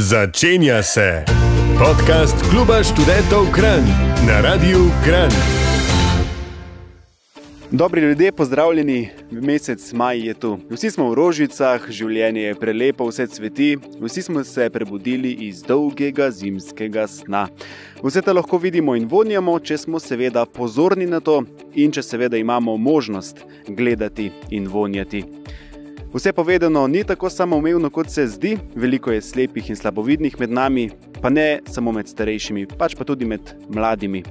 Začenja se podcast Kluba študentov Kran na Radiu Kran. Dobri ljudje, pozdravljeni, mesec maj je tu. Vsi smo v rožicah, življenje je prelepo, vse cveti, vsi smo se prebudili iz dolgega zimskega sna. Vse to lahko vidimo in vonjamo, če smo seveda pozorni na to in če seveda imamo možnost gledati in vonjati. Vse povedano ni tako samoumevno, kot se zdi, veliko je slepih in slabovidnih med nami, pa ne samo med starejšimi, pač pa tudi med mladimi.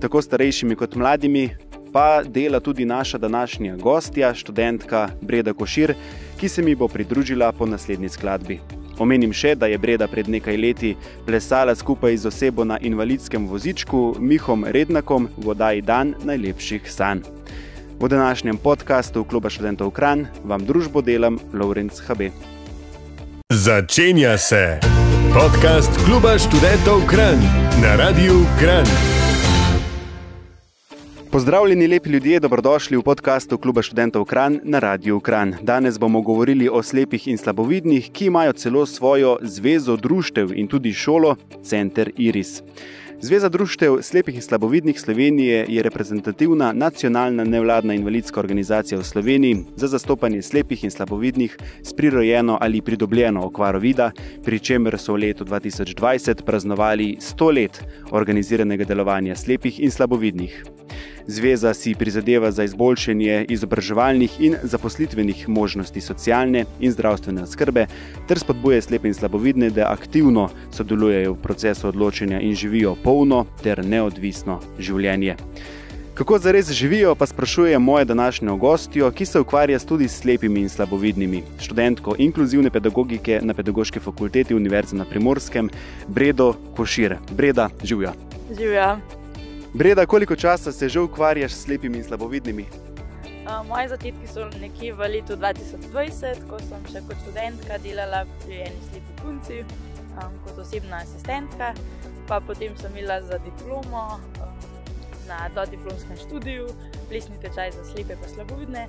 Tako starejšimi kot mladimi pa dela tudi naša današnja gostja, študentka Breda Košir, ki se mi bo pridružila po naslednji skladbi. Omenim še, da je Breda pred nekaj leti plesala skupaj z osebo na invalidskem vozičku Mihom Rednakom v oddaji Dan najlepših sanj. V današnjem podkastu Kluba študentov Kran vam družbo delam Lovrenc HB. Začenja se podcast Kluba študentov Kran na Radiu Kran. Pozdravljeni, lepi ljudje, dobrodošli v podkastu Kluba študentov Kran na Radiu Kran. Danes bomo govorili o slepih in slabovidnih, ki imajo celo svojo zvezo društev in tudi šolo, Center Iris. Zveza društev slepih in slabovidnih Slovenije je reprezentativna nacionalna nevladna invalidska organizacija v Sloveniji za zastopanje slepih in slabovidnih s prirojeno ali pridobljeno okvaro vida, pri čemer so v letu 2020 praznovali 100 let organiziranega delovanja slepih in slabovidnih. Zveza si prizadeva za izboljšanje izobraževalnih in zaposlitvenih možnosti socialne in zdravstvene skrbe, ter spodbuja slepe in slabovidne, da aktivno sodelujejo v procesu odločanja in živijo polno ter neodvisno življenje. Kako zares živijo, pa sprašuje moja današnja gostja, ki se ukvarja tudi s slepimi in slabovidnimi, študentko inkluzivne pedagogike na Pedagoški fakulteti Univerze na Primorskem, Bredo Košir. Breda, živijo. Živijo. Breda, koliko časa se že ukvarjaš s slepimi in slabovidnimi? Uh, moji začetki so nekje v letu 2020, ko sem še kot študentka delala pri eni slepi punci, um, kot osebna asistentka. Pa potem sem imela za diplomo um, na dodiplomskem študiju, plesni tečaj za slepe in slabovidne.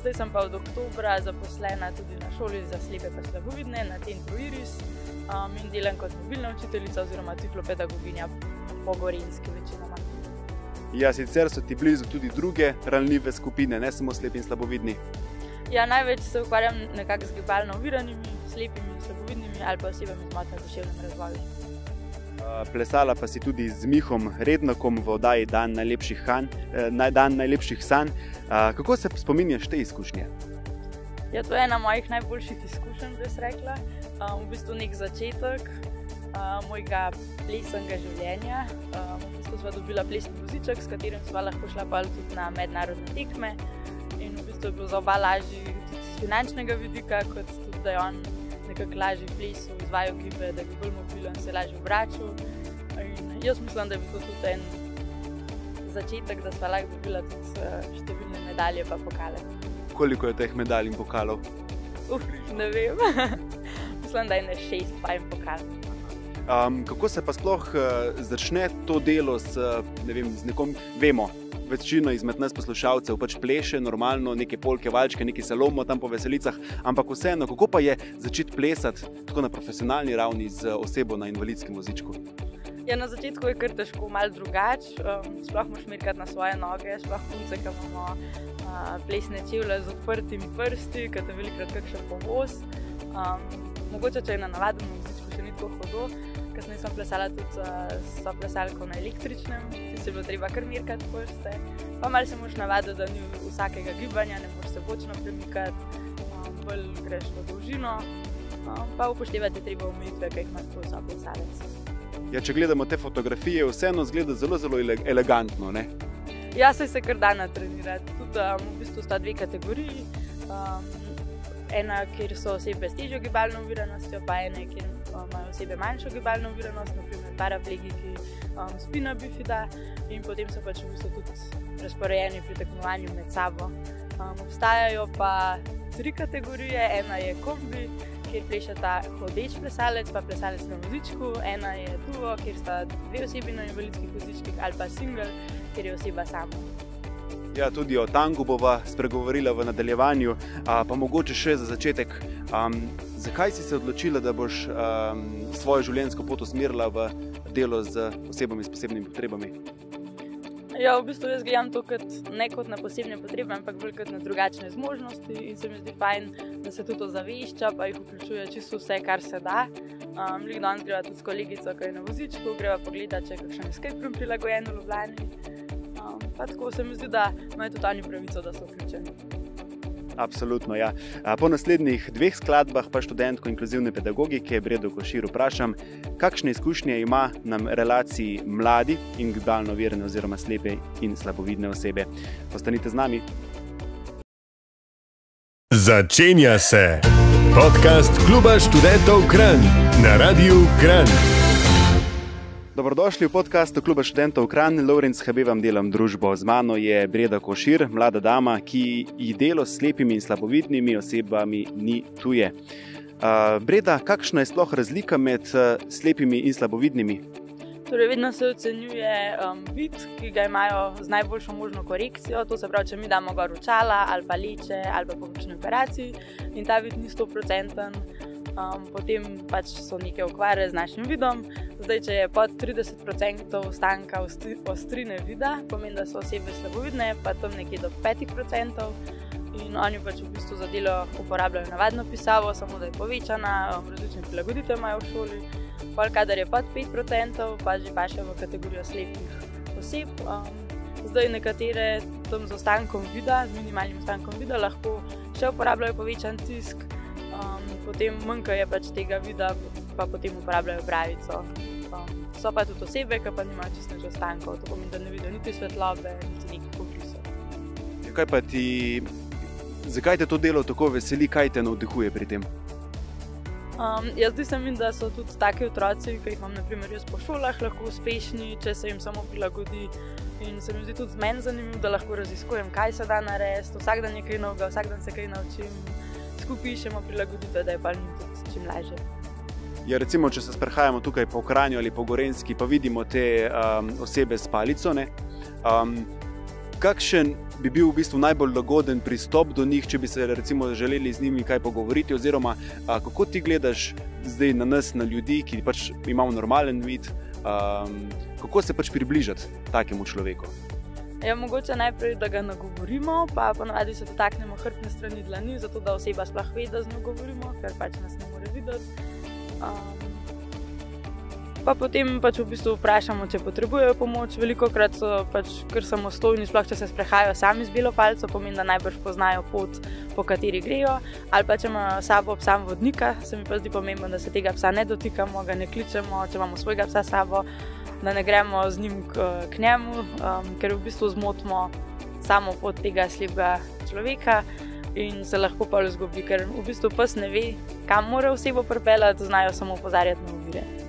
Zdaj sem pa od oktobra zaposlena tudi na šoli za slepe in slabovidne, na Centru Iris um, in delam kot mobilna učiteljica oziroma tiflopedagoginja po Gorinski večinoma. Ja, sicer so ti blizu tudi druge ranljive skupine, ne samo slepi in slabovidni. Ja, največ se ukvarjam nekako z gibalno oviranimi, slepimi in slabovidnimi ali pa osebami z motnjami v duševnem razvoju. Plesala pa si tudi z Mihom Rednakom v oddaji Dan najlepših, han, eh, dan najlepših sanj. Kako se spominjaš te izkušnje? Ja, to je ena mojih najboljših izkušenj, bi rekla. V bistvu nek začetek mojega plesnega življenja. V bistvu smo dobila plesni voziček, s katerim smo lahko šla tudi na mednarodne tekme. In v bistvu je bil za oba lažji tudi z finančnega vidika, kot tudi da je on nekako lažji ples, izvajal gibe, da bi bolj mobilen, se lažje vračal. In jaz mislim, da je bil to tudi en začetek, da smo lahko dobila tudi številne medalje in pokale. Koliko je teh medalj in pokalov? Uf, ne vem. mislim, da je ne šest, pa jim pokal. Um, kako se pa sploh uh, začne to delo s, ne vem, z nekom, vemo, večina izmed nas poslušalcev pač pleše normalno, neke polke, valčke, neki salomo tam po veselicah, ampak vseeno, kako pa je začeti plesati tako na profesionalni ravni z osebo na invalidskem vozičku? Ja, na začetku je kar težko, malo drugače. Um, sploh moš merkati na svoje noge, sploh punce, ki imamo uh, plesne čevlje z odprtimi prsti, ki te velikrat kakšen povoz. Um, mogoče, če je na navadnem vozičku, še ni tako hodo. Kasneje sem plesala tudi s plesalko na električnem, ki se je bilo treba kar mirkati prste. Pa malo se moraš navaditi, da ni vsakega gibanja, ne moreš se bočno premikati, um, bolj greš v dolžino. Um, pa upoštevati treba omejitve, ki jih imaš kot so plesalec. Ja, če gledamo te fotografije, vseeno zgleda zelo, zelo elegantno. Ne? Ja, se je kar dan trenirati. Tudi um, v bistvu sta dve kategoriji. Um, ena, kjer so osebe s težjo gibalno uviranostjo, pa ena, kjer imajo osebe manjšo gibalno uviranost, naprimer paraplegiki, um, spina bifida in potem so pač v bistvu tudi razporejeni pri tekmovanju med sabo. Um, obstajajo pa tri kategorije, ena je kombi, kjer plešata hodeč plesalec, pa plesalec na vozičku, ena je duo, kjer sta dve osebi na invalidskih vozičkih, ali pa single, kjer je oseba sama. Ja, tudi o tangu bova spregovorila v nadaljevanju, a, pa mogoče še za začetek. Um, zakaj si se odločila, da boš um, svojo življenjsko pot usmerila v delo z osebami s posebnimi potrebami? Ja, v bistvu jaz gledam to kot ne kot na posebne potrebe, ampak bolj kot na drugačne zmožnosti. In se mi zdi fajn, da se tudi to zavešča, pa jih vključuje čisto vse, kar se da. Um, Ljubim danes greva tudi s kolegico, ki je na vozičku, greva pogledati, če je kakšen escape room prilagojen v Ljubljani. Um, tako se mi zdi, da imajo tudi oni pravico, da so vključeni. Absolutno, ja. Po naslednjih dveh skladbah pa študentko inkluzivne pedagogike Bredo Košir vprašam, kakšne izkušnje ima nam relaciji mladi in globalno verne oziroma slepe in slabovidne osebe. Ostanite z nami. Začenja se podcast Kluba študentov Kran na Radiu Kran. Dobrodošli v podkastu Kluba študentov Kran, Lorenz Habe vam delam družbo. Z mano je Breda Košir, mlada dama, ki ji delo s slepimi in slabovidnimi osebami ni tuje. Uh, Breda, kakšna je sploh razlika med uh, slepimi in slabovidnimi? Torej, vedno se ocenjuje um, vid, ki ga imajo z najboljšo možno korekcijo. To se pravi, če mi damo gor očala ali pa leče ali pa po kakšni operaciji in ta vid ni 100% um, potem pač so neke okvare z našim vidom. Zdaj, če je pod 30% ostanka ostrine vida, pomeni, da so osebe slabovidne, pa tam nekje do 5%. In oni pač v bistvu za delo uporabljajo navadno pisavo, samo da je povečana, um, različne prilagoditve imajo v šoli. Pol, kadar je pod 5%, pa že pa še v kategorijo slepih oseb. Um, zdaj nekatere tam z ostankom vida, z minimalnim ostankom vida, lahko še uporabljajo povečan tisk, um, potem manjka je pač tega vida, pa potem uporabljajo pravico. Um, so pa tudi osebe, ki pa nimajo čisto ostankov, to pomeni, da ne vidijo niti svetlobe, niti nekih obrisov. Ja, ti, zakaj te to delo tako veseli, kaj te navdihuje pri tem? Um, jaz mislim, da so tudi taki otroci, ki jih imam naprimer, po šolah, lahko uspešni, če se jim samo prilagodi. In se mi zdi tudi meni zanimivo, da lahko raziskujem, kaj se da narediti. Vsak dan je kaj novega, vsak dan se kaj naučim skupaj iščemo prilagoditve, da je pa jim tudi čim lažje. Ja, recimo, če se sprehajamo tukaj po Kranju ali po Gorenski, pa vidimo te um, osebe s palico. Um, kakšen bi bil v bistvu najbolj dogoden pristop do njih, če bi se recimo, želeli z njimi kaj pogovoriti? Oziroma, uh, kako ti gledaš zdaj na nas, na ljudi, ki pač imamo normalen vid, um, kako se pač približati takemu človeku? Je mogoče najprej, da ga nagovorimo, pa ponovadi se dotaknemo hrbtne strani dlani, zato da oseba sploh ve, da z njo govorimo, ker pač nas ne more videti. Um, pa potem pač v bistvu vprašamo, če potrebujejo pomoč. Veliko krat so pač kar samostojni, sploh če se sprehajajo sami z bilo palco, pomeni, da najbrž poznajo pot, po kateri grejo. Ali pa če imajo sabo psa vodnika, se mi pa zdi pomembno, da se tega psa ne dotikamo, ga ne kličemo, če imamo svojega psa sabo da ne gremo z njim k, k njemu, um, ker v bistvu zmotimo samo pot tega slepega človeka in se lahko pa izgubi, ker v bistvu pes ne ve, kam mora osebo pripeljati, znajo samo opozarjati na uvire.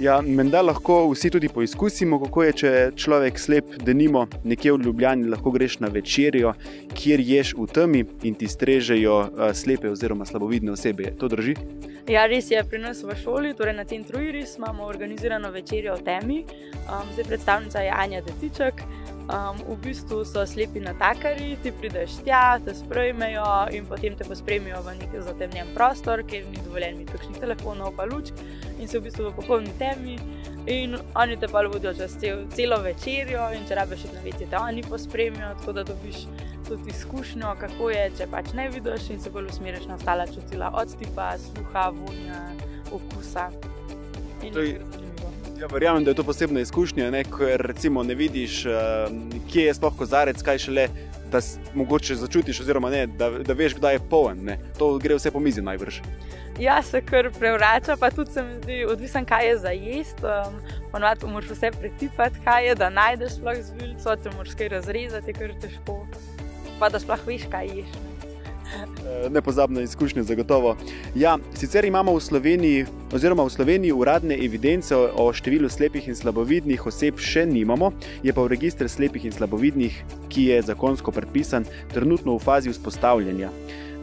Ja, menda lahko vsi tudi poizkusimo, kako je, če človek slep, da nimo nekje v Ljubljani, lahko greš na večerjo, kjer ješ v temi in ti strežejo uh, slepe oziroma slabovidne osebe. To drži? Ja, res je, pri nas v šoli, torej na centru Iris, imamo organizirano večerjo o temi. Um, zdaj predstavnica je Anja Detiček. Um, v bistvu so slepi natakari, ti prideš tja, te sprejmejo in potem te pospremijo v neki zatemnjen prostor, kjer ni dovoljen imeti kakšnih telefonov, pa luč in se v bistvu v popolni temi. In oni te pa vodijo čez cel, celo večerjo, in če rabiš na večer, te oni pospremijo, tako da dobiš tudi izkušnjo, kako je, če pač ne vidiš in se bolj usmeriš na ostala čutila, od tipa sluha, vonja, okusa. Ja, verjamem, da je to posebna izkušnja, ne, ker recimo ne vidiš, uh, kje je sploh kozarec, kaj šele, da mogoče začutiš, oziroma ne, da, da veš, kdaj je poln. Ne. To gre vse po mizi najbrž. Ja, se kar prevrača, pa tudi se mi zdi, odvisno, kaj je za jesti. Um, Ponovadi moraš vse pretipati, kaj je, da najdeš sploh zvilco, te moraš kaj razrezati, ker je težko. Pa da sploh veš, kaj ješ. Eh, nepozabna izkušnja, zagotovo. Ja, sicer imamo v Sloveniji, oziroma v Sloveniji, uradne evidence o številu slepih in slabovidnih oseb, še nimamo, je pa v registru slepih in slabovidnih, ki je zakonsko predpisan, trenutno v fazi vzpostavljanja.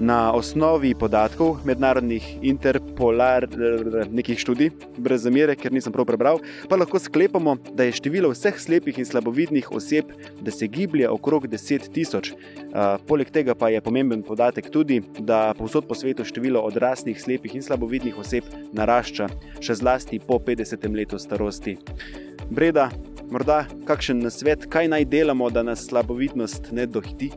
Na osnovi podatkov mednarodnih interpolarnih študij, brez zamere, ker nisem prav prebral, pa lahko sklepamo, da je število vseh slepih in slabovidnih oseb, da se giblje okrog 10 tisoč. Poleg tega pa je pomemben podatek tudi, da povsod po svetu število odraslih slepih in slabovidnih oseb narašča, še zlasti po 50 letu starosti. Breda, morda kakšen nasvet, kaj naj delamo, da nas slabovidnost ne dohiti?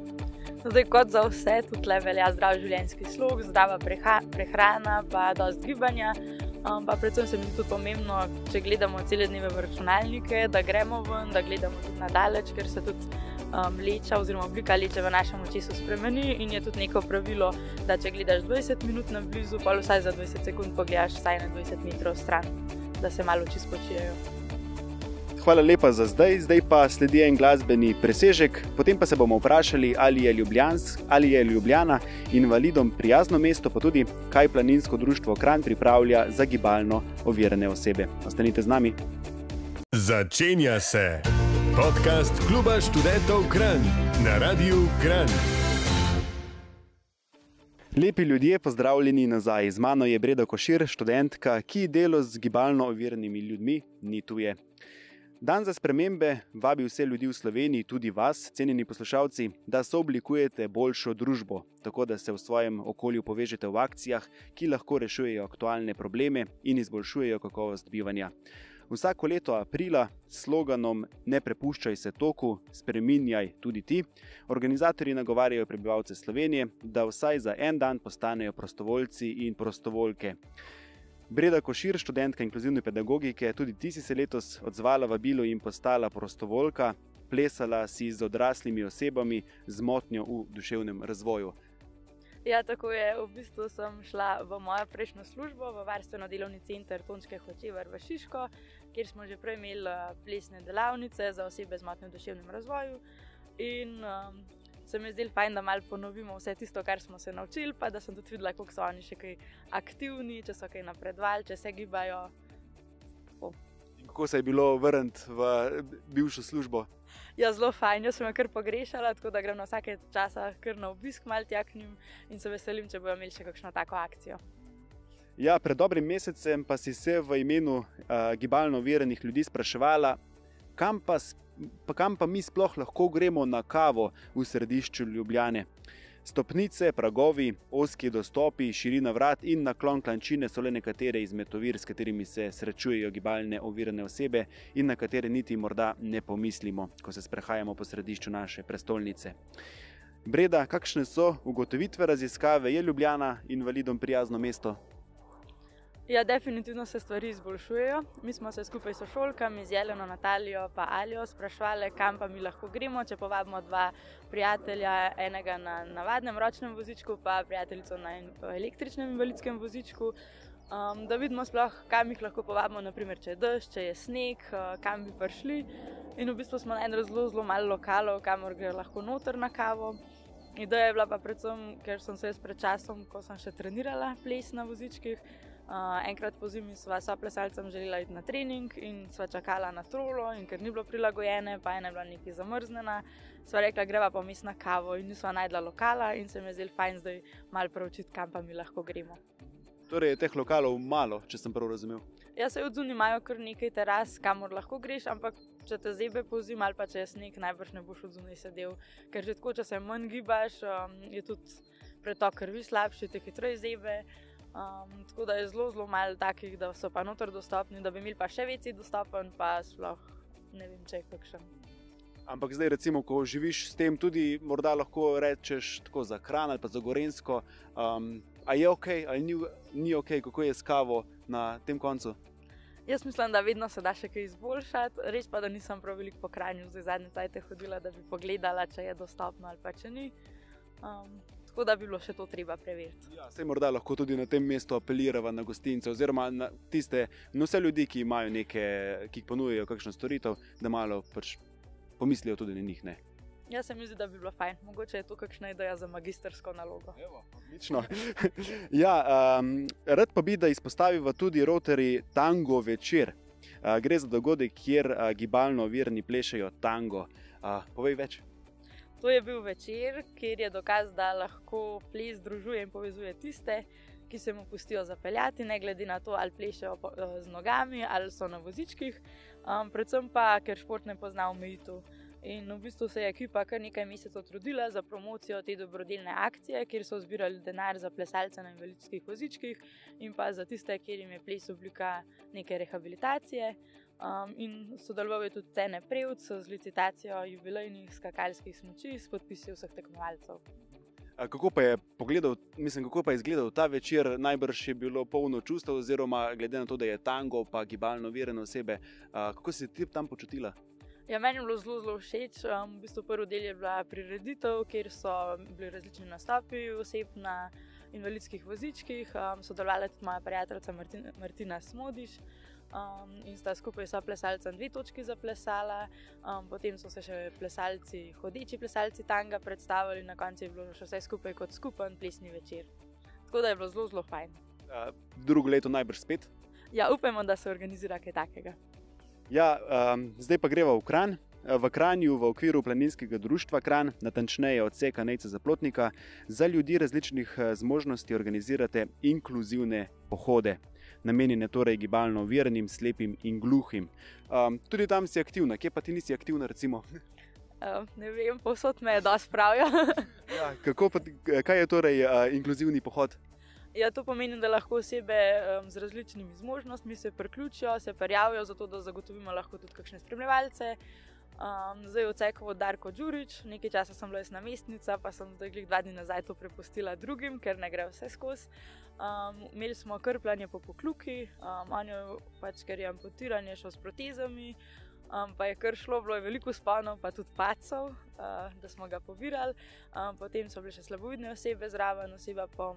Zdaj, kot za vse, tudi le velja zdrav življenjski slog, zdrava prehrana, pa dosti gibanja. Um, pa predvsem se mi zdi tudi pomembno, če gledamo cele dneve v računalnike, da gremo ven, da gledamo tudi na daleč, ker se tudi um, leča oziroma oblika leče v našem očesu spremeni. In je tudi neko pravilo, da če gledaš 20 minut na blizu, pa vsaj za 20 sekund pogledaš vsaj na 20 metrov stran, da se malo oči spočijajo hvala lepa za zdaj, zdaj pa sledi en glasbeni presežek, potem pa se bomo vprašali, ali je, ali je Ljubljana invalidom prijazno mesto, pa tudi kaj planinsko društvo Kran pripravlja za gibalno ovirane osebe. Ostanite z nami. Začenja se podcast Kluba študentov Kran na Radiu Kran. Lepi ljudje, pozdravljeni nazaj. Z mano je Breda Košir, študentka, ki delo z gibalno oviranimi ljudmi ni tuje. Dan za spremembe vabi vse ljudi v Sloveniji, tudi vas, cenjeni poslušalci, da sooblikujete boljšo družbo, tako da se v svojem okolju povežete v akcijah, ki lahko rešujejo aktualne probleme in izboljšujejo kakovost bivanja. Vsako leto aprila s sloganom Ne prepuščaj se toku, spreminjaj tudi ti, organizatorji nagovarjajo prebivalce Slovenije, da vsaj za en dan postanejo prostovoljci in prostovoljke. Breda Košir, študentka inkluzivne pedagogike, tudi ti si se letos odzvala vabilu in postala prostovoljka, plesala si z odraslimi osebami z motnjo v duševnem razvoju. Ja, tako je. V bistvu sem šla v mojo prejšnjo službo, v varstveno delovni center Tončke Hočevar v Šiško, kjer smo že prej imeli eh, plesne delavnice za osebe z motnjo v duševnem razvoju. In um, se mi zdi fajn, da malo ponovimo vse tisto, kar smo se naučili, pa da sem tudi videla, kako so oni še kaj aktivni, če so kaj napredovali, če se gibajo. Tako. Kako se je bilo vrniti v bivšo službo? Ja, zelo fajn, jaz sem jo kar pogrešala, tako da grem na vsake časa kar na obisk mal tja k njim in se veselim, če bojo imeli še kakšno tako akcijo. Ja, pred dobrim mesecem pa si se v imenu uh, gibalno verenih ljudi spraševala, kam pa spet pa kam pa mi sploh lahko gremo na kavo v središču Ljubljane. Stopnice, pragovi, oski dostopi, širina vrat in naklon klančine so le nekatere izmed ovir, s katerimi se srečujejo gibalne ovirane osebe in na katere niti morda ne pomislimo, ko se sprehajamo po središču naše prestolnice. Breda, kakšne so ugotovitve raziskave, je Ljubljana invalidom prijazno mesto? Ja, definitivno se stvari izboljšujejo. Mi smo se skupaj s šolkami, z Jeleno, Natalijo in Alijo sprašvali, kam pa mi lahko gremo, če povabimo dva prijatelja, enega na navadnem ročnem vozičku, pa prijateljico na električnem invalidskem vozičku. Um, da vidimo, sploh, kam jih lahko povabimo, naprimer, če je dež, če je sneg, uh, kam bi prišli. In v bistvu smo najdeli zelo, zelo malo lokalov, kamor gre lahko noter na kavo. Ideja je bila pa predvsem, ker sem se jaz pred časom, ko sem še trenirala ples na vozičkih. Uh, enkrat po zimi sva s plesalcem želela iti na trening in sva čakala na trolo, in ker ni bilo prilagojene, pa je ena bila nekaj zamrznjena, sva rekla, greva pa mis na kavo in nisva najdla lokala in se mi je zdelo fajn zdaj mal preučiti, kam pa mi lahko gremo. Torej je teh lokalov malo, če sem prav razumel. Ja, se od zunaj imajo kar nekaj teras, kamor lahko greš, ampak če te zebe po zimi ali pa če je sneg, najbrž ne boš od zunaj sedel. Ker že tako, če se manj gibaš, um, je tudi pretok krvi slabši, te hitreje zebe. Um, tako da je zelo, zelo malo takih, da so pa noter dostopni, da bi imeli pa še večji dostopen, pa sploh ne vem, če je kakšen. Ampak zdaj, recimo, ko živiš s tem, tudi morda lahko rečeš tako za hran ali pa za gorensko. Um, a je ok, ali ni, ni ok, kako je s kavo na tem koncu? Jaz mislim, da vedno se da še kaj izboljšati. Res pa, da nisem prav veliko po krajnju, zdaj zadnje cajte hodila, da bi pogledala, če je dostopno ali pa če ni. Um, tako da bi bilo še to treba preveriti. Ja, se morda lahko tudi na tem mestu apeliramo na gostince, oziroma na tiste, na vse ljudi, ki imajo nekaj, ki ponujajo kakšno storitev, da malo pač pomislijo tudi na njih. Ne. Jaz se mi zdi, da bi bilo fajn. Mogoče je to kakšna ideja za magistrsko nalogo. Evo, ja, um, rad pa bi, da izpostavimo tudi Rotary Tango večer. Uh, gre za dogodek, kjer uh, gibalno virni plešajo tango. Uh, povej več. To je bil večer, kjer je dokaz, da lahko ples združuje in povezuje tiste, ki se mu pustijo zapeljati, ne glede na to, ali plešejo eh, z nogami ali so na vozičkih, um, predvsem pa, ker šport ne pozna omejitev. In v bistvu se je ekipa kar nekaj mesecev trudila za promocijo te dobrodelne akcije, kjer so zbirali denar za plesalce na invalidskih vozičkih in pa za tiste, kjer jim je ples oblika neke rehabilitacije. Um, in sodeloval je tudi Tene Prevc z licitacijo jubilejnih skakalskih smoči s podpisi vseh tekmovalcev. Kako pa je pogledal, mislim, kako pa je izgledal ta večer, najbrž je bilo polno čustev, oziroma glede na to, da je tango, pa gibalno verjene osebe, kako si ti tam počutila? Ja, meni je bilo zelo, zelo všeč. Um, v bistvu prvi del je bila prireditev, kjer so bili različni nastopi oseb na invalidskih vozičkih. Um, sodelovala je tudi moja prijateljica Martina, Martina Smodiš. Um, in sta skupaj s plesalcem dve točki zaplesala, um, potem so se še plesalci, hodeči plesalci tanga predstavili, na koncu je bilo še vse skupaj kot skupen plesni večer. Tako da je bilo zelo, zelo fajn. Uh, drugo leto najbrž spet? Ja, upamo, da se organizira kaj takega. Ja, um, zdaj pa greva v Kran. V Kranju v okviru planinskega društva Kran, natančneje odseka Nejca Zaplotnika, za ljudi različnih eh, zmožnosti organizirate inkluzivne pohode, namenjene torej gibalno uverjenim, slepim in gluhim. Um, tudi tam si aktivna, kje pa ti nisi aktivna? Uh, ne vem, posod me je, da spravijo. ja, kaj je torej uh, inkluzivni pohod? Ja, to pomeni, da lahko osebe um, z različnimi zmožnostmi se priključijo, se prijavijo, zato da zagotovimo lahko tudi kakšne spremljevalce. Um, zdaj odsekovo Darko Đurič, nekaj časa sem bila jaz namestnica, pa sem zdaj dva dni nazaj to prepustila drugim, ker ne gre vse skozi. Um, imeli smo krpljanje po pokluki, um, on je pač, ker je amputiranje šel s protezami. Um, pa je kar šlo, bilo je veliko spanov, pa tudi pacov, uh, da smo ga pobirali. Um, potem so bile še slabovidne osebe zraven, oseba pa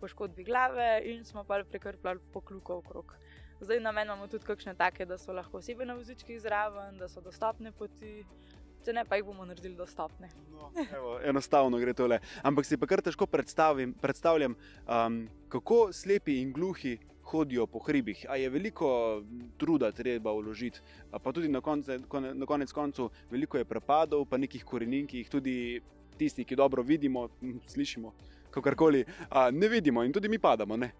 poškodbi glave in smo pa prekrpljali pokluko okrog. Zdaj na meni imamo tudi kakšne take, da so lahko osebe na vozičkih zraven, da so dostopne poti. Če ne, pa jih bomo naredili dostopne. No, evo, enostavno gre tole. Ampak si pa kar težko predstavljam, um, kako slepi in gluhi hodijo po hribih. A je veliko truda treba vložiti, pa tudi na, konce, na konec koncu veliko je prepadov, pa nekih korenin, ki jih tudi tisti, ki dobro vidimo, slišimo, kakorkoli, ne vidimo in tudi mi padamo. Ne?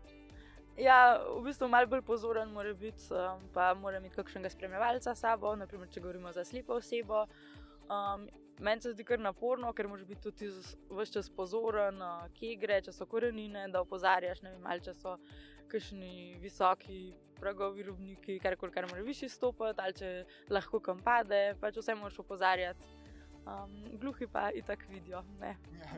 Ja, v bistvu malo bolj pozoren mora biti, um, pa mora imeti kakšnega spremljevalca s sabo, naprimer, če govorimo za slepo osebo. Um, Meni se zdi kar naporno, ker moraš biti tudi vse čas pozoren, uh, kje gre, če so korenine, da opozarjaš, ne vem, ali če so kakšni visoki pragovi rubniki, kar koli, kar mora višji stopiti, ali če lahko kam pade, pač vse moraš opozarjati um, gluhi pa i tako vidijo.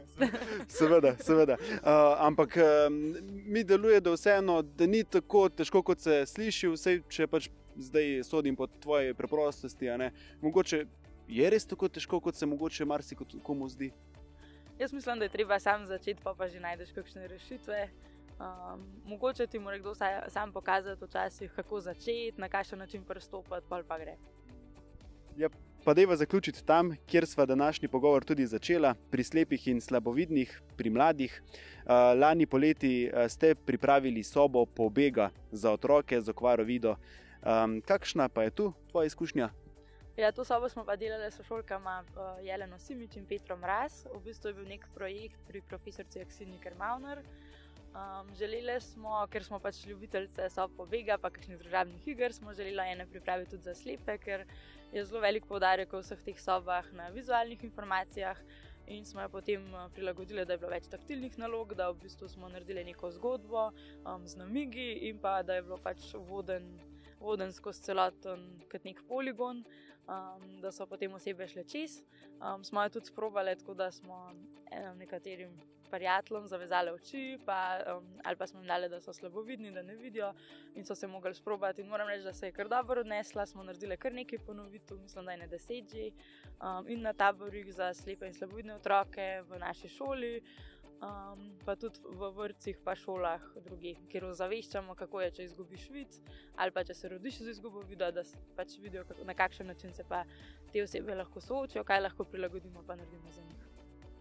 seveda, seveda. Uh, ampak um, mi deluje, da vseeno, da ni tako težko, kot se sliši, vse če pač zdaj sodim po tvoji preprostosti. Mogoče je res tako težko, kot se mogoče marsikomu zdi. Jaz mislim, da je treba sam začeti, pa, pa že najdeš kakšne rešitve. Um, mogoče ti mora kdo sam pokazati, včasih, kako začeti, na kakšen način pristopiti, pa pa gre. Ja, pa deva zaključiti tam, kjer sva današnji pogovor tudi začela, pri slepih in slabovidnih, pri mladih. Lani poleti ste pripravili sobo pobega za otroke z okvaro video. Um, kakšna pa je tu tvoja izkušnja? Ja, to sobo smo pa delali s šolkama uh, Jeleno Simič in Petrom Raz. V bistvu je bil nek projekt pri profesorici Aksini Kermauner. Um, želeli smo, ker smo pač ljubiteljce so pobega, pa kakšnih družabnih iger, smo želeli ene pripraviti tudi za slepe, ker je zelo velik poudarek v vseh teh sobah na vizualnih informacijah. In smo jo potem uh, prilagodili, da je bilo več taktilnih nalog, da v bistvu smo naredili neko zgodbo um, z namigi in pa da je bilo pač voden voden skozi celoten kot nek poligon, um, da so potem osebe šle čez. Um, smo jo tudi sprobali, tako da smo um, nekaterim prijateljem zavezali oči, pa, um, ali pa smo jim dali, da so slabovidni, da ne vidijo in so se mogli sprobati. In moram reči, da se je kar dobro odnesla, smo naredili kar nekaj ponovitev, mislim, da je ne deset že um, in na taborih za slepe in slabovidne otroke v naši šoli um, pa tudi v vrtcih, pa šolah, drugi, kjer ozaveščamo, kako je, če izgubiš vid, ali pa če se rodiš z izgubo vida, da pač vidijo, na kakšen način se pa te osebe lahko soočijo, kaj lahko prilagodimo, pa naredimo za njih.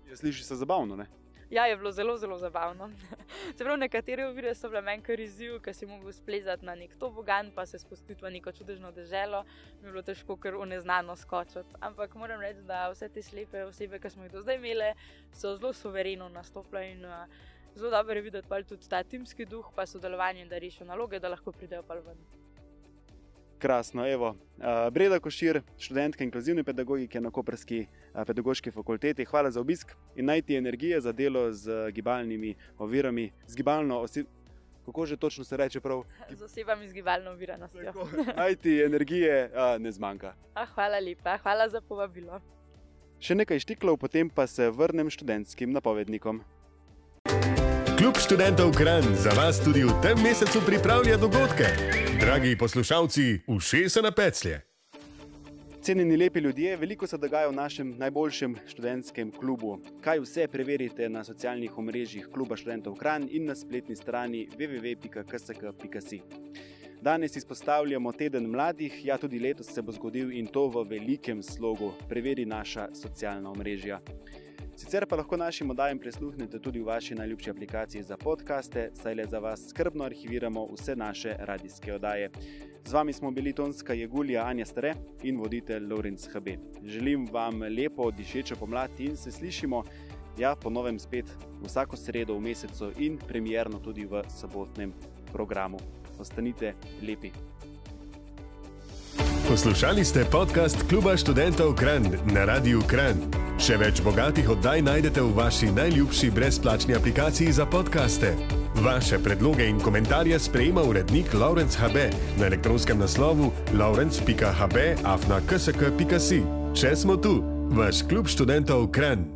Ja, sliši se zabavno, ne? Ja, je bilo zelo, zelo zabavno. Čeprav nekatere ovire so bile meni kar izziv, ker si mogel splezati na nek tobogan, pa se spustiti v neko čudežno deželo, mi je bilo težko, ker v neznano skočiti. Ampak moram reči, da vse te slepe osebe, ki smo jih do zdaj imeli, so zelo suvereno nastopile in uh, zelo dobro je videti tudi ta timski duh, pa sodelovanje, da rešijo naloge, da lahko pridejo pa ven. Krasno, evo. Breda Košir, študentka inkluzivne pedagogike na Koperski pedagoški fakulteti. Hvala za obisk in najti energije za delo z gibalnimi ovirami, z gibalno osebno. Kako že točno se reče? Prav? Z osebami z gibalno oviranostjo. Najti energije a, ne zmanjka. A, hvala lepa, hvala za povabilo. Še nekaj štiklov, potem pa se vrnem študentskim napovednikom. Klub študentov Kran za vas tudi v tem mesecu pripravlja dogodke. Dragi poslušalci, ušesa na peclje. Cenjeni lepi ljudje, veliko se dogaja v našem najboljšem študentskem klubu. Kaj vse preverite na socialnih omrežjih Kluba študentov Kran in na spletni strani www.ksk.si. Danes izpostavljamo teden mladih, ja tudi letos se bo zgodil in to v velikem slogu. Preveri naša socialna omrežja. Sicer pa lahko našim oddajam prisluhnete tudi v vaši najljubši aplikaciji za podkaste, saj le za vas skrbno arhiviramo vse naše radijske oddaje. Z vami smo bili tonska Jegulja Anja Stare in voditelj Lorenz HB. Želim vam lepo dišečo pomlad in se slišimo, ja, po novem spet vsako sredo v mesecu in premjerno tudi v sobotnem programu. Ostanite lepi. Poslušali ste podcast Kluba študentov Kran na Radiu Kran. Še več bogatih oddaj najdete v vaši najljubši brezplačni aplikaciji za podkaste. Vaše predloge in komentarje sprejema urednik Laurence HB na elektronskem naslovu laurence.hb afna ksk.si. Če smo tu, vaš klub študentov Kran.